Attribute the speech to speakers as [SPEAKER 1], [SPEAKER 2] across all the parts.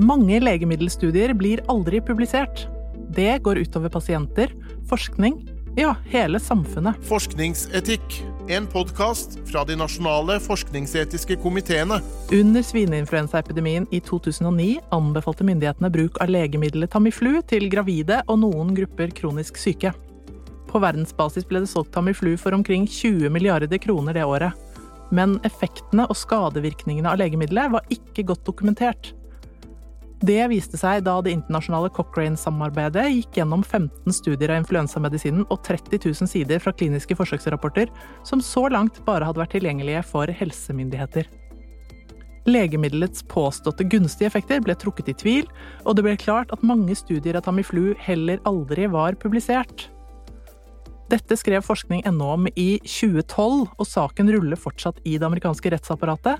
[SPEAKER 1] Mange legemiddelstudier blir aldri publisert. Det går utover pasienter, forskning, ja, hele samfunnet.
[SPEAKER 2] Forskningsetikk. En podkast fra de nasjonale forskningsetiske komiteene.
[SPEAKER 1] Under svineinfluensaepidemien i 2009 anbefalte myndighetene bruk av legemiddelet Tamiflu til gravide og noen grupper kronisk syke. På verdensbasis ble det solgt Tamiflu for omkring 20 milliarder kroner det året. Men effektene og skadevirkningene av legemiddelet var ikke godt dokumentert. Det viste seg da det internasjonale Cochrane-samarbeidet gikk gjennom 15 studier av influensamedisinen og 30 000 sider fra kliniske forsøksrapporter, som så langt bare hadde vært tilgjengelige for helsemyndigheter. Legemiddelets påståtte gunstige effekter ble trukket i tvil, og det ble klart at mange studier av Tamiflu heller aldri var publisert. Dette skrev forskning.no om i 2012, og saken ruller fortsatt i det amerikanske rettsapparatet.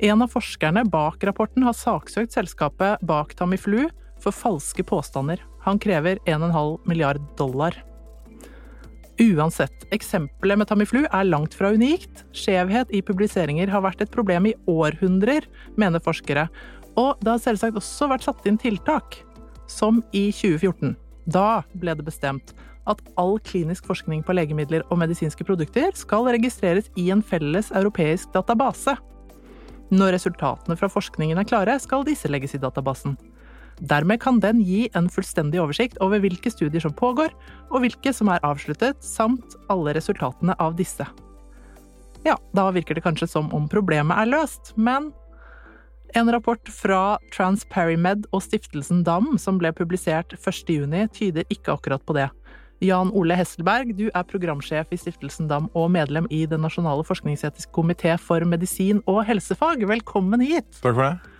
[SPEAKER 1] En av forskerne bak rapporten har saksøkt selskapet bak Tamiflu for falske påstander. Han krever 1,5 milliard dollar. Uansett, eksempelet med Tamiflu er langt fra unikt. Skjevhet i publiseringer har vært et problem i århundrer, mener forskere. Og det har selvsagt også vært satt inn tiltak. Som i 2014. Da ble det bestemt at all klinisk forskning på legemidler og medisinske produkter skal registreres i en felles europeisk database. Når resultatene fra forskningen er klare, skal disse legges i databasen. Dermed kan den gi en fullstendig oversikt over hvilke studier som pågår, og hvilke som er avsluttet, samt alle resultatene av disse. Ja, da virker det kanskje som om problemet er løst, men en rapport fra TransParimed og stiftelsen DAM som ble publisert 1.6, tyder ikke akkurat på det. Jan Ole Hesselberg, du er programsjef i Stiftelsen DAM og medlem i Den nasjonale forskningsetiske komité for medisin og helsefag. Velkommen hit!
[SPEAKER 3] Takk for det.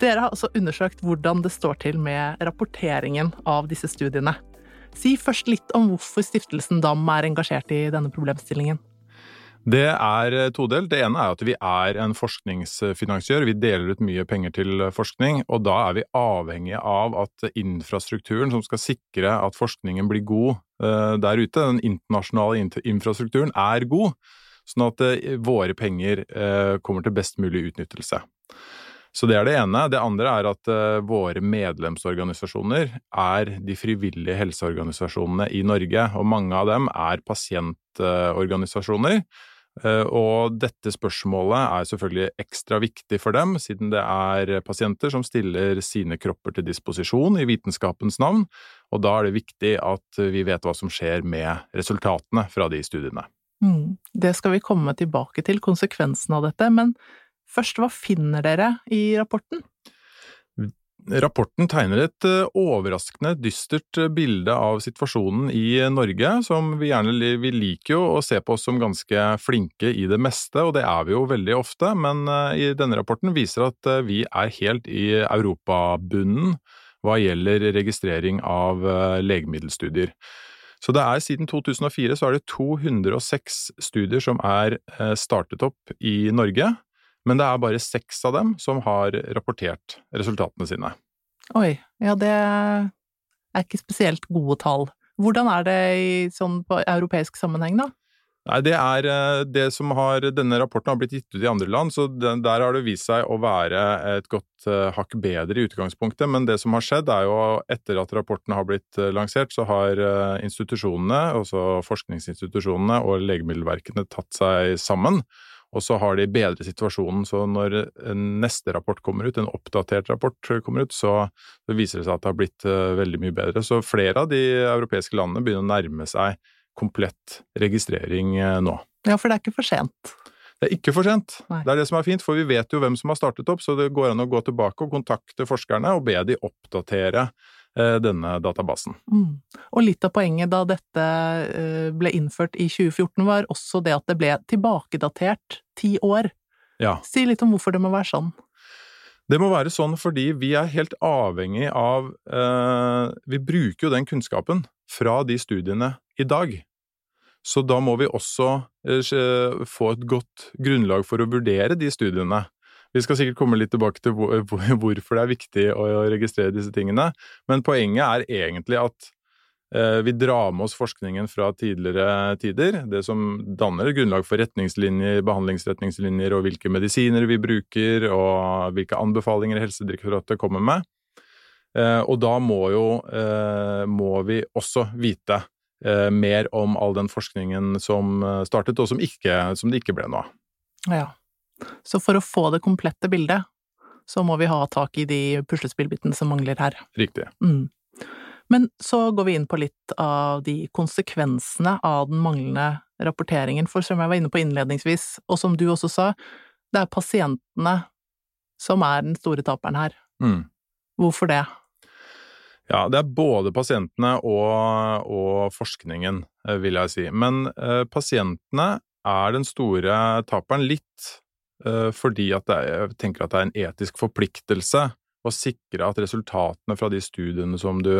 [SPEAKER 1] Dere har også undersøkt hvordan det står til med rapporteringen av disse studiene. Si først litt om hvorfor Stiftelsen DAM er engasjert i denne problemstillingen.
[SPEAKER 3] Det er eh, todelt. Det ene er at vi er en forskningsfinansiør. Vi deler ut mye penger til forskning, og da er vi avhengige av at infrastrukturen som skal sikre at forskningen blir god eh, der ute, den internasjonale infrastrukturen, er god. Sånn at eh, våre penger kommer til best mulig utnyttelse. Så det er det ene. Det andre er at våre medlemsorganisasjoner er de frivillige helseorganisasjonene i Norge, og mange av dem er pasientorganisasjoner. Eh, og dette spørsmålet er selvfølgelig ekstra viktig for dem, siden det er pasienter som stiller sine kropper til disposisjon i vitenskapens navn, og da er det viktig at vi vet hva som skjer med resultatene fra de studiene.
[SPEAKER 1] Mm, det skal vi komme tilbake til, konsekvensen av dette, men først, hva finner dere i rapporten?
[SPEAKER 3] Rapporten tegner et eh, overraskende dystert eh, bilde av situasjonen i Norge, som vi gjerne vi liker jo å se på oss som ganske flinke i det meste, og det er vi jo veldig ofte, men eh, i denne rapporten viser at vi er helt i europabunnen hva gjelder registrering av legemiddelstudier. Så det er siden 2004 så er det 206 studier som er startet opp i Norge, men det er bare seks av dem som har rapportert resultatene sine.
[SPEAKER 1] Oi, ja det er ikke spesielt gode tall. Hvordan er det i sånn på europeisk sammenheng, da?
[SPEAKER 3] Nei, det er eh, det som har Denne rapporten har blitt gitt ut i andre land, så der har det vist seg å være et godt uh, hakk bedre i utgangspunktet. Men det som har skjedd, er jo etter at rapporten har blitt uh, lansert, så har uh, institusjonene, altså forskningsinstitusjonene og legemiddelverkene tatt seg sammen og så har de bedret situasjonen, så når neste rapport kommer ut, en oppdatert rapport kommer ut, så viser det seg at det har blitt uh, veldig mye bedre. Så flere av de europeiske landene begynner å nærme seg komplett registrering uh, nå.
[SPEAKER 1] Ja, for det er ikke for sent?
[SPEAKER 3] Det er ikke for sent. Det er det som er fint, for vi vet jo hvem som har startet opp, så det går an å gå tilbake og kontakte forskerne og be de oppdatere Eh, denne databasen. Mm.
[SPEAKER 1] Og litt av poenget da dette eh, ble innført i 2014, var også det at det ble tilbakedatert ti år.
[SPEAKER 3] Ja.
[SPEAKER 1] Si litt om hvorfor det må være sånn.
[SPEAKER 3] Det må være sånn fordi vi er helt avhengig av eh, Vi bruker jo den kunnskapen fra de studiene i dag. Så da må vi også eh, få et godt grunnlag for å vurdere de studiene. Vi skal sikkert komme litt tilbake til hvorfor det er viktig å registrere disse tingene, men poenget er egentlig at Eh, vi drar med oss forskningen fra tidligere tider, det som danner grunnlag for retningslinjer, behandlingsretningslinjer og hvilke medisiner vi bruker og hvilke anbefalinger Helsedirektoratet kommer med. Eh, og da må jo må vi også vite mer om all den forskningen som startet, og som, ikke, som det ikke ble noe av.
[SPEAKER 1] Ja. Så for å få det komplette bildet, så må vi ha tak i de puslespillbitene som mangler her.
[SPEAKER 3] Riktig.
[SPEAKER 1] Mm. Men så går vi inn på litt av de konsekvensene av den manglende rapporteringen, for som jeg var inne på innledningsvis, og som du også sa, det er pasientene som er den store taperen her.
[SPEAKER 3] Mm.
[SPEAKER 1] Hvorfor det?
[SPEAKER 3] Ja, det er både pasientene og, og forskningen, eh, vil jeg si. Men eh, pasientene er den store taperen litt fordi at er, jeg tenker at det er en etisk forpliktelse å sikre at resultatene fra de studiene som du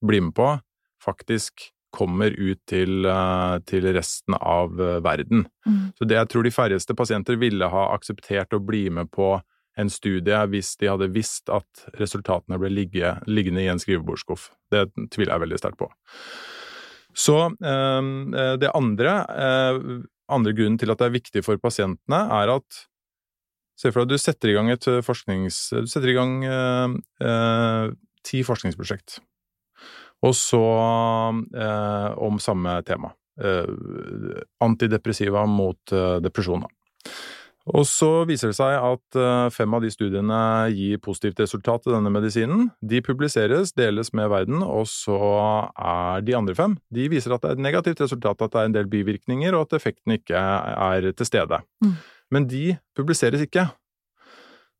[SPEAKER 3] blir med på, faktisk kommer ut til, eh, til resten av eh, verden.
[SPEAKER 1] Mm.
[SPEAKER 3] Så det jeg tror de færreste pasienter ville ha akseptert å bli med på en studie hvis de hadde visst at resultatene ble ligge, liggende i en skrivebordsskuff. Det tviler jeg veldig sterkt på. Så eh, det andre, andre grunnen til at det er viktig for pasientene, er at Se for deg at du setter i gang et forsknings... Du setter i gang eh, ti forskningsprosjekt og så eh, om samme tema. Eh, antidepressiva mot eh, depresjon. Og så viser det seg at eh, fem av de studiene gir positivt resultat til denne medisinen. De publiseres, deles med verden, og så er de andre fem De viser at det er et negativt resultat, at det er en del bivirkninger, og at effekten ikke er til stede.
[SPEAKER 1] Mm.
[SPEAKER 3] Men de publiseres ikke.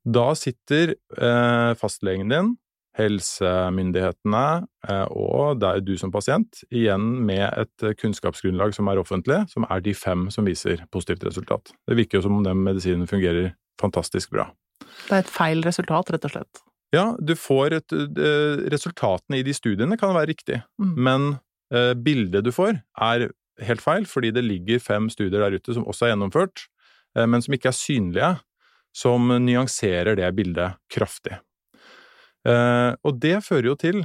[SPEAKER 3] Da sitter eh, fastlegen din helsemyndighetene eh, og det er du som pasient igjen med et kunnskapsgrunnlag som er offentlig, som er de fem som viser positivt resultat. Det virker jo som om den medisinen fungerer fantastisk bra.
[SPEAKER 1] Det er et feil resultat, rett og slett?
[SPEAKER 3] Ja, du får et eh, Resultatene i de studiene kan være riktig,
[SPEAKER 1] mm.
[SPEAKER 3] men eh, bildet du får er helt feil, fordi det ligger fem studier der ute som også er gjennomført, men som ikke er synlige, som nyanserer det bildet kraftig. Eh, og det fører jo til,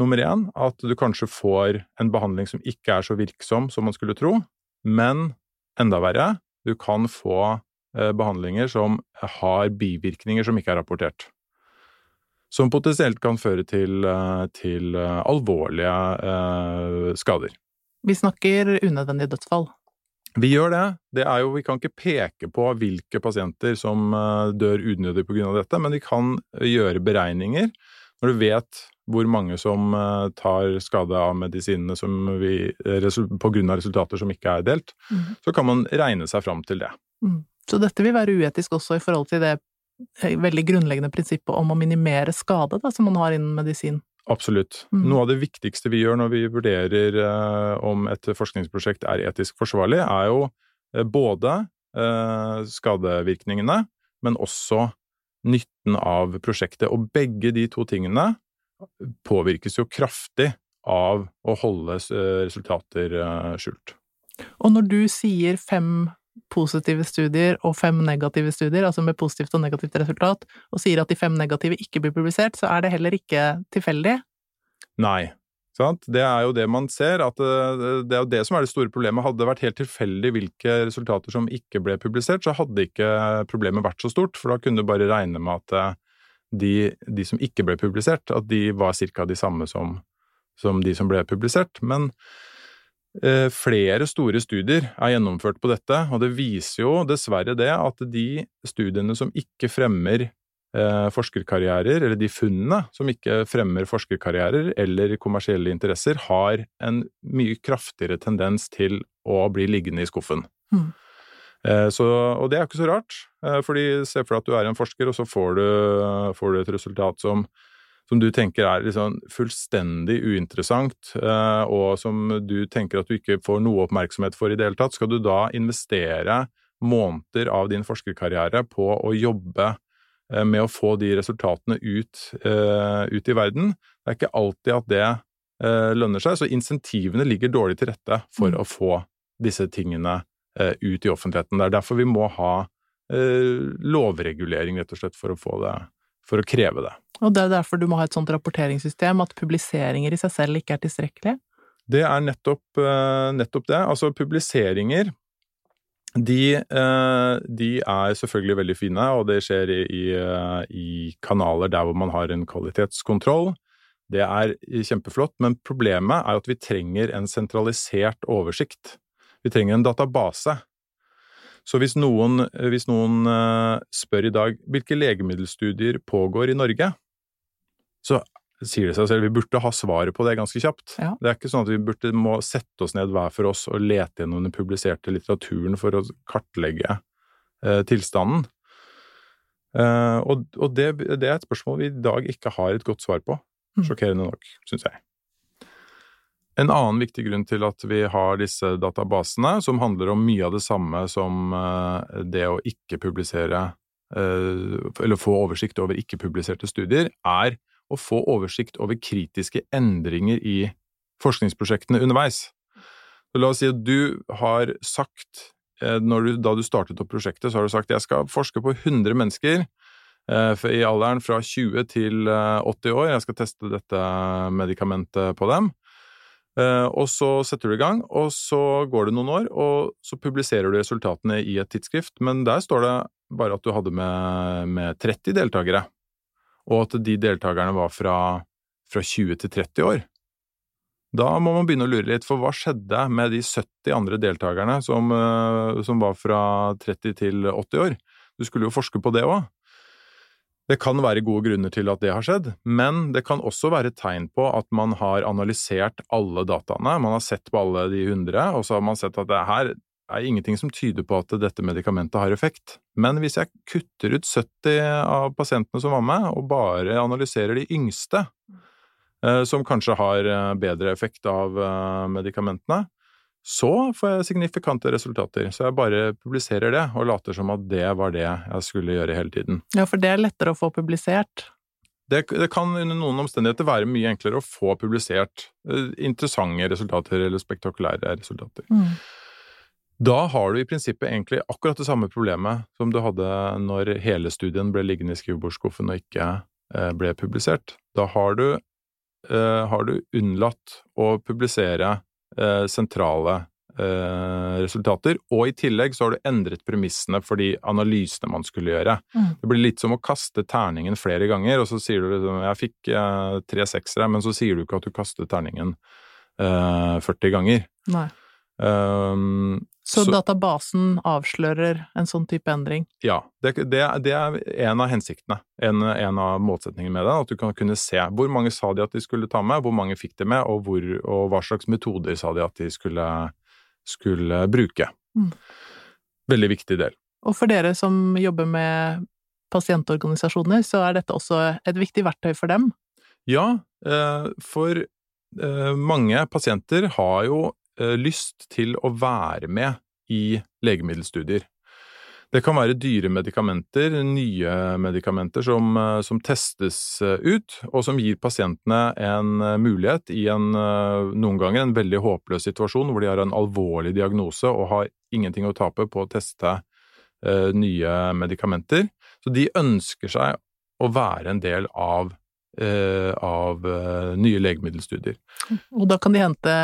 [SPEAKER 3] nummer én, at du kanskje får en behandling som ikke er så virksom som man skulle tro, men enda verre, du kan få eh, behandlinger som har bivirkninger som ikke er rapportert. Som potensielt kan føre til, eh, til alvorlige skader.
[SPEAKER 1] Vi snakker unødvendige dødsfall.
[SPEAKER 3] Vi gjør det. det er jo, vi kan ikke peke på hvilke pasienter som eh, dør unødig pga. dette, men vi kan gjøre beregninger. Når du vet hvor mange som eh, tar skade av medisinene pga. resultater som ikke er delt,
[SPEAKER 1] mm.
[SPEAKER 3] så kan man regne seg fram til det.
[SPEAKER 1] Mm. Så dette vil være uetisk også i forhold til det eh, veldig grunnleggende prinsippet om å minimere skade da, som man har innen medisin?
[SPEAKER 3] Absolutt.
[SPEAKER 1] Mm.
[SPEAKER 3] Noe av det viktigste vi gjør når vi vurderer eh, om et forskningsprosjekt er etisk forsvarlig, er jo eh, både eh, skadevirkningene, men også nytten av prosjektet. Og begge de to tingene påvirkes jo kraftig av å holde eh, resultater eh, skjult.
[SPEAKER 1] Og når du sier fem positive studier og fem negative studier, altså med positivt og negativt resultat, og sier at de fem negative ikke blir publisert, så er det heller ikke tilfeldig?
[SPEAKER 3] Nei. Sant? Det er jo det man ser, at eh, det er jo det som er det store problemet. Hadde det vært helt tilfeldig hvilke resultater som ikke ble publisert, så hadde ikke problemet vært så stort, for da kunne du bare regne med at eh, de, de som ikke ble publisert, at de var ca. de samme som, som de som ble publisert. Men flere store studier er gjennomført på dette, og det viser jo dessverre det at de studiene som ikke fremmer eh, forskerkarrierer, eller de funnene som ikke fremmer forskerkarrierer eller kommersielle interesser, har en mye kraftigere tendens til å bli liggende i skuffen.
[SPEAKER 1] Mm.
[SPEAKER 3] Så, og det er ikke så rart, fordi se for deg at du er en forsker, og så får du, får du et resultat som som du tenker er liksom fullstendig uinteressant, eh, og som du tenker at du ikke får noe oppmerksomhet for i det hele tatt, skal du da investere måneder av din forskerkarriere på å jobbe eh, med å få de resultatene ut, eh, ut i verden? Det er ikke alltid at det lønner seg, så insentivene ligger dårlig til rette for mm. å få disse tingene ut i offentligheten. Det er derfor vi må ha lovregulering, rett og slett, for å få det for å kreve det.
[SPEAKER 1] Og det er derfor du må ha et sånt rapporteringssystem, at publiseringer i seg selv ikke er tilstrekkelig?
[SPEAKER 3] Det er nettopp, nettopp det. Altså, publiseringer de, de, er selvfølgelig veldig fine, og det skjer i, i, i, kanaler der hvor man har en kvalitetskontroll. Det er kjempeflott, men problemet er at vi trenger en sentralisert oversikt. Vi trenger en database. Så hvis noen, hvis noen spør i dag hvilke legemiddelstudier pågår i Norge, så sier det seg selv, vi burde ha svaret på det ganske kjapt. Ja. Det er ikke sånn at vi burde må sette oss ned hver for oss og lete gjennom den publiserte litteraturen for å kartlegge eh, tilstanden. Eh, og, og det, det, er et spørsmål vi i dag ikke har et godt svar på. Mm. Sjokkerende nok, syns jeg. En annen viktig grunn til at vi har disse databasene, som handler om mye av det samme som eh, det å ikke publisere eh, Eller få oversikt over ikke-publiserte studier, er å få oversikt over kritiske endringer i forskningsprosjektene underveis. Så la oss si at du har sagt, eh, du, da du startet opp prosjektet, så har du sagt jeg skal forske på 100 mennesker i alderen fra 20 til 80 eh, år. Jeg skal teste dette medikamentet på dem. Og så setter du i gang, og så går det noen år, og så publiserer du resultatene i et tidsskrift, men der står det bare at du hadde med, med 30 deltakere og at de deltakerne var fra, fra 20 til 30 år. Da må man begynne å lure litt, for hva skjedde med de 70 andre deltakerne som, eh, som var fra 30 til 80 år? Du skulle jo forske på det òg. Det kan være gode grunner til at det har skjedd, men det kan også være tegn på at man har analysert alle dataene, man har sett på alle de 100, og så har man sett at det her er ingenting som tyder på at dette medikamentet har effekt. Men hvis jeg kutter ut 70 av pasientene som var med, og bare analyserer de yngste, eh, som kanskje har eh, bedre effekt av eh, medikamentene, så får jeg signifikante resultater. Så jeg bare publiserer det, og later som at det var det jeg skulle gjøre hele tiden.
[SPEAKER 1] Ja, for det er lettere å få publisert?
[SPEAKER 3] Det, det kan under noen omstendigheter være mye enklere å få publisert interessante resultater eller spektakulære resultater. Mm. Da har du i prinsippet egentlig akkurat det samme problemet som du hadde når hele studien ble liggende i skrivebordsskuffen og ikke eh, ble publisert. Da har du, eh, har du unnlatt å publisere eh, sentrale resultater, og i tillegg så har du endret premissene for de analysene man skulle gjøre. Mm. Det blir litt som å kaste terningen flere ganger, og så sier du liksom 'jeg fikk tre seksere', men så sier du ikke at du kastet terningen 40 ganger. Nei.
[SPEAKER 1] Um, så, så, databasen avslører en sånn type endring?
[SPEAKER 3] Ja, det, det, det er en av hensiktene. En, en, av målsetningene med det. At du kan kunne se hvor mange sa de at de skulle ta med, hvor mange fikk de med, og, hvor, og hva slags metoder sa de at de skulle, skulle bruke. Mm. Veldig viktig del.
[SPEAKER 1] Og for dere som jobber med pasientorganisasjoner, så er dette også et viktig verktøy for dem?
[SPEAKER 3] Ja, eh, for eh, mange pasienter har jo lyst til å være med i legemiddelstudier. Det kan være dyre medikamenter, nye medikamenter som, eh, som, testes eh, ut, og som gir pasientene en mulighet i en noen ganger en veldig håpløs situasjon hvor de har en alvorlig diagnose og har ingenting å tape på å teste nye medikamenter. Så de ønsker seg å være en del av, av nye legemiddelstudier.
[SPEAKER 1] Og da kan de hente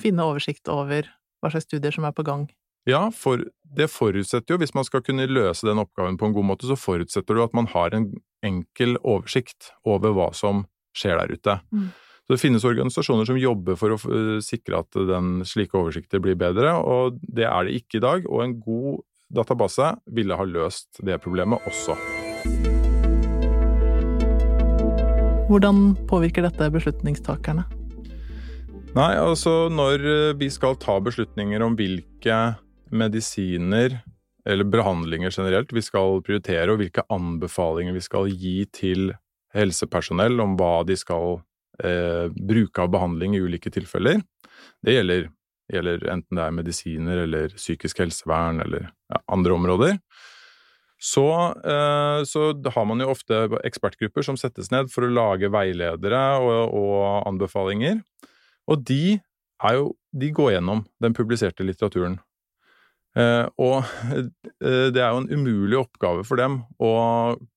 [SPEAKER 1] finne oversikt over hva slags studier som er på gang?
[SPEAKER 3] Ja, for det forutsetter jo, hvis man skal kunne løse den oppgaven på en god måte, så forutsetter du at man har en enkel oversikt over hva som skjer der ute. Mm. Så det finnes organisasjoner som jobber for å eh, sikre at den slike oversikter blir bedre, og det er det ikke i dag. Og en god database ville ha løst det problemet også.
[SPEAKER 1] Hvordan påvirker dette beslutningstakerne?
[SPEAKER 3] Nei, altså når eh, vi skal ta beslutninger om hvilke medisiner eller behandlinger generelt vi skal prioritere, og hvilke anbefalinger vi skal gi til helsepersonell om hva de skal eh, bruke av behandling i ulike tilfeller. Det gjelder, gjelder, enten det er medisiner eller psykisk helsevern eller ja, andre områder. Så, eh, så har man jo ofte ekspertgrupper som settes ned for å lage veiledere og, og anbefalinger. Og de er jo De går gjennom den publiserte litteraturen. Eh, og eh, det er jo en umulig oppgave for dem å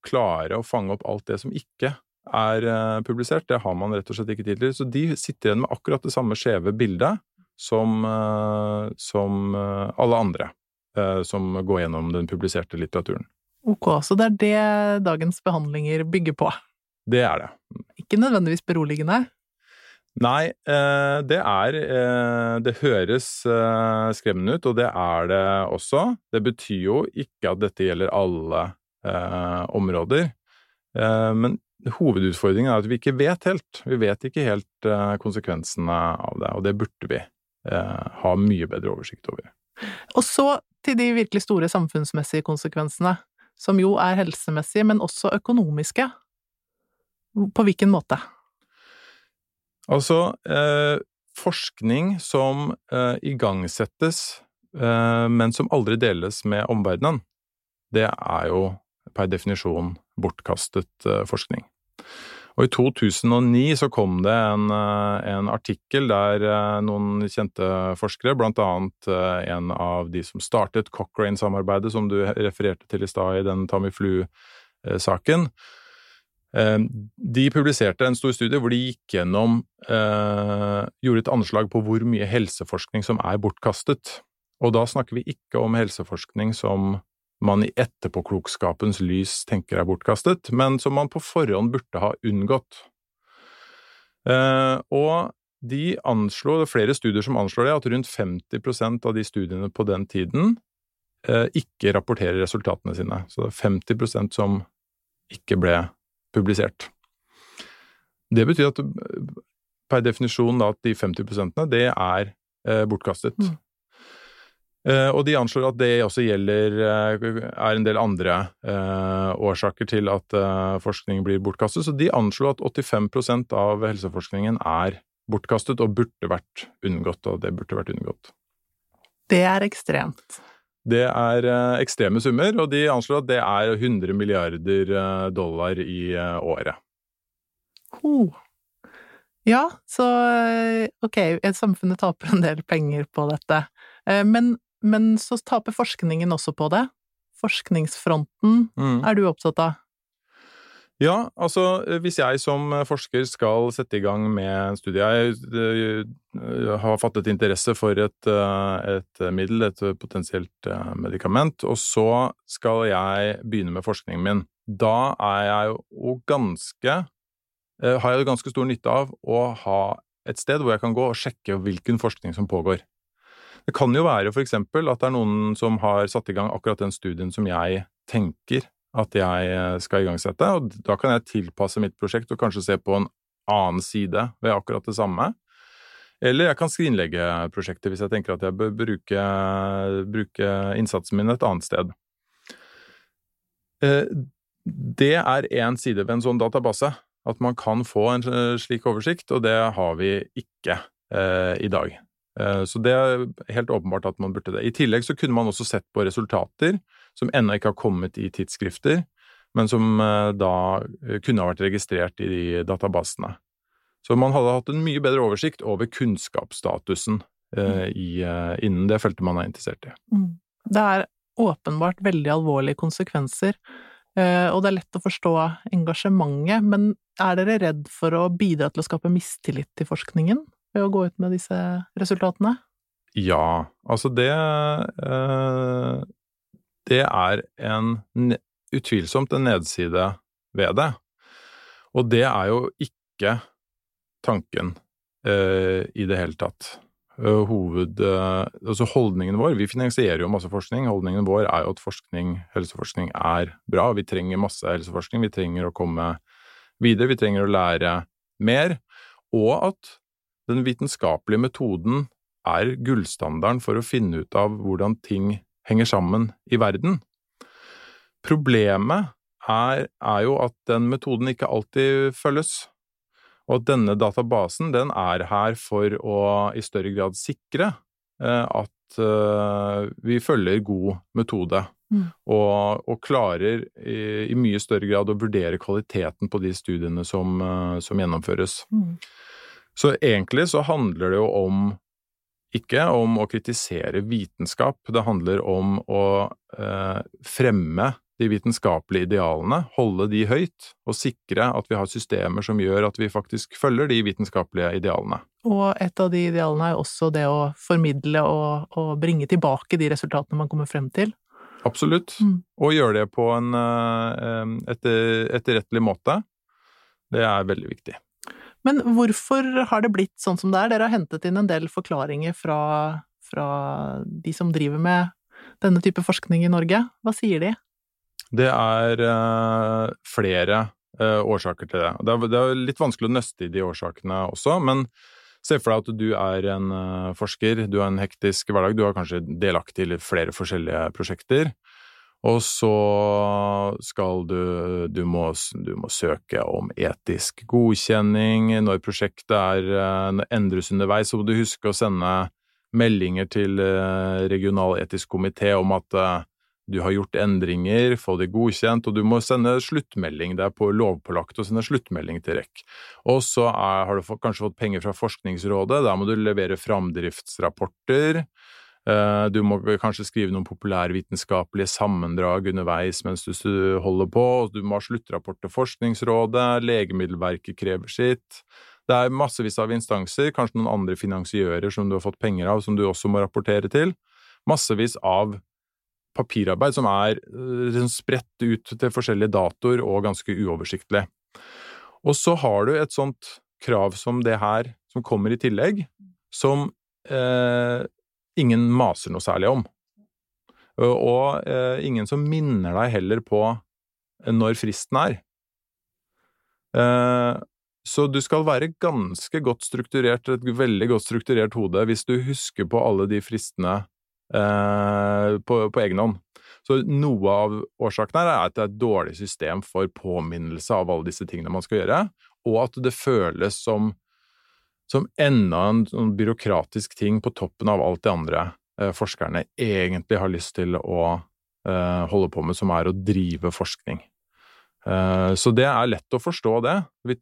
[SPEAKER 3] klare å fange opp alt det som ikke er eh, publisert. Det har man rett og slett ikke tidligere. Så de sitter igjen med akkurat det samme skjeve bildet som, eh, som eh, alle andre som går gjennom den publiserte litteraturen.
[SPEAKER 1] Ok, så det er det dagens behandlinger bygger på?
[SPEAKER 3] Det er det.
[SPEAKER 1] Ikke nødvendigvis beroligende?
[SPEAKER 3] Nei, det er Det høres skremmende ut, og det er det også. Det betyr jo ikke at dette gjelder alle områder. Men hovedutfordringen er at vi ikke vet helt. Vi vet ikke helt konsekvensene av det, og det burde vi ha mye bedre oversikt over.
[SPEAKER 1] Og så til de virkelig store samfunnsmessige konsekvensene, som jo er helsemessige, men også økonomiske. På hvilken måte?
[SPEAKER 3] Altså, eh, forskning som eh, igangsettes, eh, men som aldri deles med omverdenen, det er jo per definisjon bortkastet eh, forskning. Og I 2009 så kom det en, eh, en artikkel der eh, noen kjente forskere, blant annet en av de som startet Cochrane-samarbeidet, som du refererte til i stad i den Tamiflu-saken, de publiserte en stor studie hvor de gikk gjennom Gjorde et anslag på hvor mye helseforskning som er bortkastet. Og da snakker vi ikke om helseforskning som man i etterpåklokskapens lys tenker er bortkastet, men som man på forhånd burde ha unngått. Eh, og de anslo, det er flere studier som anslår det, at rundt 50% av de studiene på den tiden eh, ikke rapporterer resultatene sine. Så det er 50% som ikke ble publisert. Det betyr at per definisjon da, at de 50% det er eh, bortkastet. Mm. Eh, og de anslår at det også gjelder eh, er en del andre eh, årsaker til at forskning blir bortkastet. Så de anslår at 85% av helseforskningen er bortkastet og burde vært unngått, og det burde vært unngått.
[SPEAKER 1] Det er ekstremt.
[SPEAKER 3] Det er ekstreme summer, og de anslår at det er 100 milliarder dollar i året.
[SPEAKER 1] Oh. Ja, så ok, samfunnet taper en del penger på dette. Men men så taper forskningen også på det. Forskningsfronten mm. er du opptatt av?
[SPEAKER 3] Ja, altså hvis jeg som forsker skal sette i gang med en studie Jeg eh, har fattet interesse for et, eh, et middel, et potensielt eh, medikament, og så skal jeg begynne med forskningen min. Da er jeg jo ganske Har jeg ganske stor nytte av å ha et sted hvor jeg kan gå og sjekke hvilken forskning som pågår. Det kan jo være for eksempel at det er noen som har satt i gang akkurat den studien som jeg tenker at jeg eh, skal igangsette, og da kan jeg tilpasse mitt prosjekt og kanskje se på en annen side ved akkurat det samme. Eller jeg kan skrinlegge prosjektet hvis jeg tenker at jeg bør bruke, bruke innsatsen min et annet sted. Eh, det er én side ved en sånn database, at man kan få en slik oversikt, og det har vi ikke eh, i dag. Eh, så det er helt åpenbart at man burde det. I tillegg så kunne man også sett på resultater som ennå ikke har kommet i tidsskrifter, men som eh, da eh, kunne ha vært registrert i de databasene. Så man hadde hatt en mye bedre oversikt over kunnskapsstatusen mm. i, innen det feltet man er interessert i. Mm.
[SPEAKER 1] Det er åpenbart veldig alvorlige konsekvenser, og det er lett å forstå engasjementet, men er dere redd for å bidra til å skape mistillit til forskningen? Ved å gå ut med disse resultatene?
[SPEAKER 3] Ja, altså det eh, Det er en utvilsomt en nedside ved det. Og det er jo ikke tanken eh, i det hele tatt. Eh, hoved, altså holdningen vår Vi finansierer jo masse forskning. Holdningen vår er jo at forskning, helseforskning er bra. Vi trenger masse helseforskning. Vi trenger å komme videre. Vi trenger å lære mer. Og at den vitenskapelige metoden er gullstandarden for å finne ut av hvordan ting henger sammen i verden. Problemet er, er jo at den metoden ikke alltid følges, og at denne databasen den er her for å i større grad sikre eh, at eh, vi følger god metode. Mm. Og, og, klarer i, i, mye større grad å vurdere kvaliteten på de studiene som, eh, som gjennomføres. Mm. Så egentlig så handler det jo om ikke om å kritisere vitenskap, det handler om å eh, fremme de vitenskapelige idealene, holde de høyt, og sikre at vi har systemer som gjør at vi faktisk følger de vitenskapelige idealene.
[SPEAKER 1] Og et av de idealene er jo også det å formidle og, og bringe tilbake de resultatene man kommer frem til.
[SPEAKER 3] Absolutt. Mm. Og gjøre det på en eh, etter, etterrettelig måte. Det er veldig viktig.
[SPEAKER 1] Men hvorfor har det blitt sånn som det er? Dere har hentet inn en del forklaringer fra, fra de som driver med denne type forskning i Norge. Hva sier de?
[SPEAKER 3] Det er uh, flere uh, årsaker til det. det er, det er, litt vanskelig å nøste i de årsakene også, men se for deg at du er en uh, forsker, du har en hektisk hverdag, du er kanskje delaktig i flere forskjellige prosjekter. Og så skal du du må, du må, søke om etisk godkjenning. Når prosjektet er, endres underveis, så må du huske å sende meldinger til regional etisk komité om at du har gjort endringer, få det godkjent, og du må sende sluttmelding. Det er på lovpålagt å sende sluttmelding til REC. Og så har du kanskje fått penger fra Forskningsrådet, der må du levere framdriftsrapporter. Eh, du må kanskje skrive noen populærvitenskapelige sammendrag underveis mens du holder på. Du må ha sluttrapport til Forskningsrådet, Legemiddelverket krever sitt. Det er massevis av instanser, kanskje noen andre finansiører som du har fått penger av, som du også må rapportere til. Massevis av papirarbeid som er liksom spredt ut til forskjellige datoer og ganske uoversiktlig. Og så har du et sånt krav som det her, som kommer i tillegg, som eh, ingen maser noe særlig om. Og eh, ingen som minner deg heller på når fristen er. Eh, så du skal være ganske godt strukturert, et veldig godt strukturert hode, hvis du husker på alle de fristene Eh, på, på egen hånd. Så noe av årsaken her er at det er et dårlig system for påminnelse av alle disse tingene man skal gjøre, og at det føles som, som enda en sånn byråkratisk ting på toppen av alt det andre eh, forskerne egentlig har lyst til å eh, holde på med, som er å drive forskning. Eh, så det er lett å forstå det,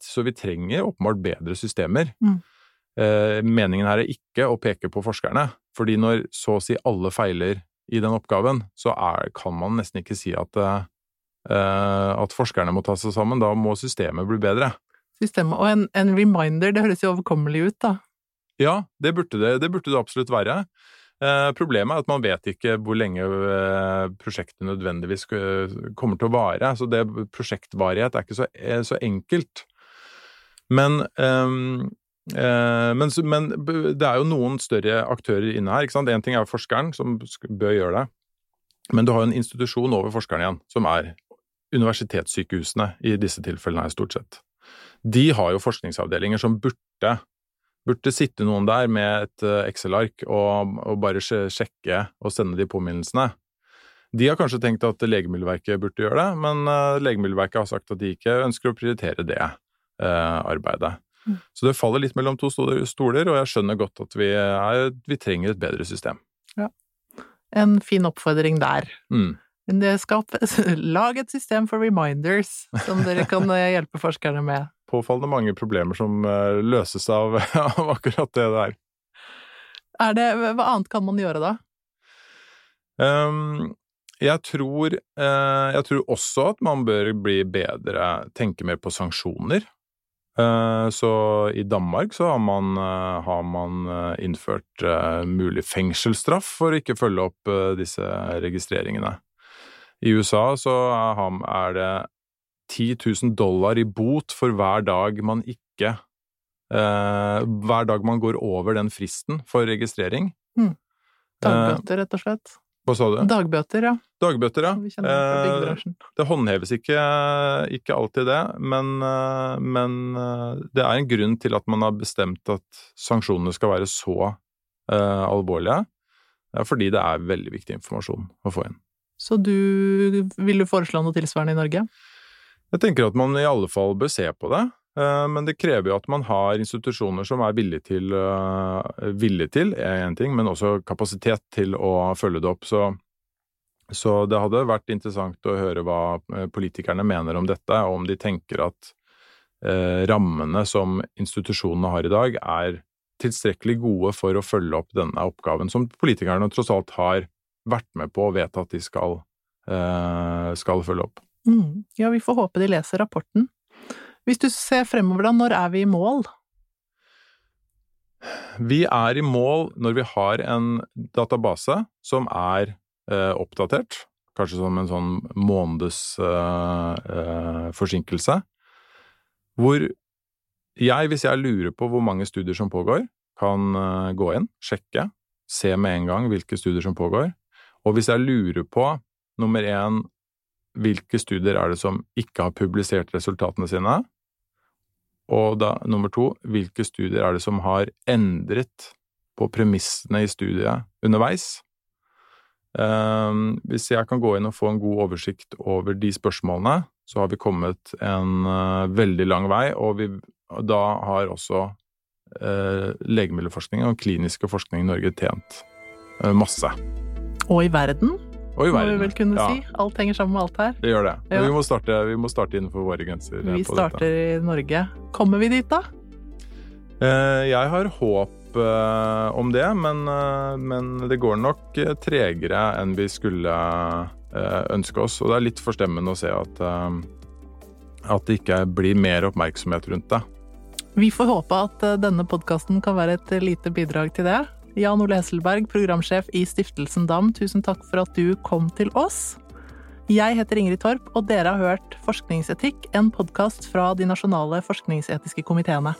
[SPEAKER 3] så vi trenger åpenbart bedre systemer. Mm. Eh, meningen her er ikke å peke på forskerne, fordi når så å si alle feiler i den oppgaven, så er, kan man nesten ikke si at, uh, at forskerne må ta seg sammen. Da må systemet bli bedre.
[SPEAKER 1] Systemet, Og en, en reminder, det høres jo overkommelig ut, da?
[SPEAKER 3] Ja, det burde det, det, burde det absolutt være. Eh, problemet er at man vet ikke hvor lenge eh, prosjektet nødvendigvis kommer til å vare. Så det prosjektvarighet er ikke så, så enkelt. Men um, Eh, men, men, det er jo noen større aktører inne her. ikke sant? Én ting er forskeren, som bør gjøre det, men du har jo en institusjon over forskeren igjen, som er universitetssykehusene i disse tilfellene her, stort sett. De har jo forskningsavdelinger som burde, burde sitte noen der med et eh, Excel-ark og, og, bare sjekke og sende de påminnelsene. De har kanskje tenkt at Legemiddelverket burde gjøre det, men uh, Legemiddelverket har sagt at de ikke ønsker å prioritere det eh, arbeidet. Så det faller litt mellom to stoler, og jeg skjønner godt at vi, er, vi trenger et bedre system. Ja.
[SPEAKER 1] En fin oppfordring der. Mm. Skap, lag et system for reminders som dere kan eh, hjelpe forskerne med.
[SPEAKER 3] Påfallende mange problemer som eh, løses av, av akkurat det der.
[SPEAKER 1] Er det, hva annet kan man gjøre da?
[SPEAKER 3] Um, jeg tror, uh, jeg tror også at man bør bli bedre, tenke mer på sanksjoner. Uh, så i Danmark så har man, uh, har man innført mulig fengselsstraff for å ikke følge opp disse registreringene. I USA så er det 10 000 dollar i bot for hver dag man ikke Hver dag man går over den fristen for registrering. Mm.
[SPEAKER 1] Dagbøter, rett og slett?
[SPEAKER 3] Hva sa du?
[SPEAKER 1] Dagbøter, ja.
[SPEAKER 3] Dagbøter, ja. Eh, det håndheves ikke, ikke, alltid det, men, eh, men, eh, det er en grunn til at man har bestemt at sanksjonene skal være så eh, alvorlige. Det fordi det er veldig viktig informasjon å få inn.
[SPEAKER 1] Så du vil du foreslå noe tilsvarende i Norge?
[SPEAKER 3] Jeg tenker at man i alle fall bør se på det. Eh, men det krever jo at man har institusjoner som er villige til, eh, villige til en ting, men også kapasitet til å følge det opp. Så, så, det hadde vært interessant å høre hva eh, politikerne mener om dette, og om de tenker at eh, rammene som institusjonene har i dag, er tilstrekkelig gode for å følge opp denne oppgaven, som politikerne tross alt har vært med på og vet at de skal skal følge opp.
[SPEAKER 1] Mm. Ja, vi får håpe de leser rapporten. Hvis du ser fremover, da, når er vi i mål?
[SPEAKER 3] Vi er i mål når vi har en database som er eh, oppdatert, kanskje som en sånn måneds eh, eh, forsinkelse, hvor jeg, hvis jeg lurer på hvor mange studier som pågår, kan eh, gå inn, sjekke, se med en gang hvilke studier som pågår, og hvis jeg lurer på, nummer én, hvilke studier er det som ikke har publisert resultatene sine, og da, nummer to, hvilke studier er det som har endret på premissene i studiet underveis? Um, hvis jeg kan gå inn og få en god oversikt over de spørsmålene, så har vi kommet en uh, veldig lang vei, og vi, da har også uh, legemiddelforskning og kliniske forskning i Norge tjent uh, masse.
[SPEAKER 1] Og i verden?
[SPEAKER 3] Og i verden.
[SPEAKER 1] Må vi vel kunne
[SPEAKER 3] ja.
[SPEAKER 1] si. Alt henger sammen med alt her.
[SPEAKER 3] Det gjør det. Ja. Vi, må starte, vi, må starte, innenfor våre grenser.
[SPEAKER 1] Vi starter i Norge. Kommer vi dit, da?
[SPEAKER 3] Eh, jeg har håp eh, om det, men, eh, men, det går nok tregere enn vi skulle ønske oss. Og det er litt forstemmende å se at, at det ikke blir mer oppmerksomhet rundt det.
[SPEAKER 1] Vi får håpe at denne podkasten kan være et lite bidrag til det. Jan Ole Hesselberg, programsjef i Stiftelsen DAM, tusen takk for at du kom til oss. Jeg heter Ingrid Torp, og dere har hørt Forskningsetikk, en podkast fra de nasjonale forskningsetiske komiteene.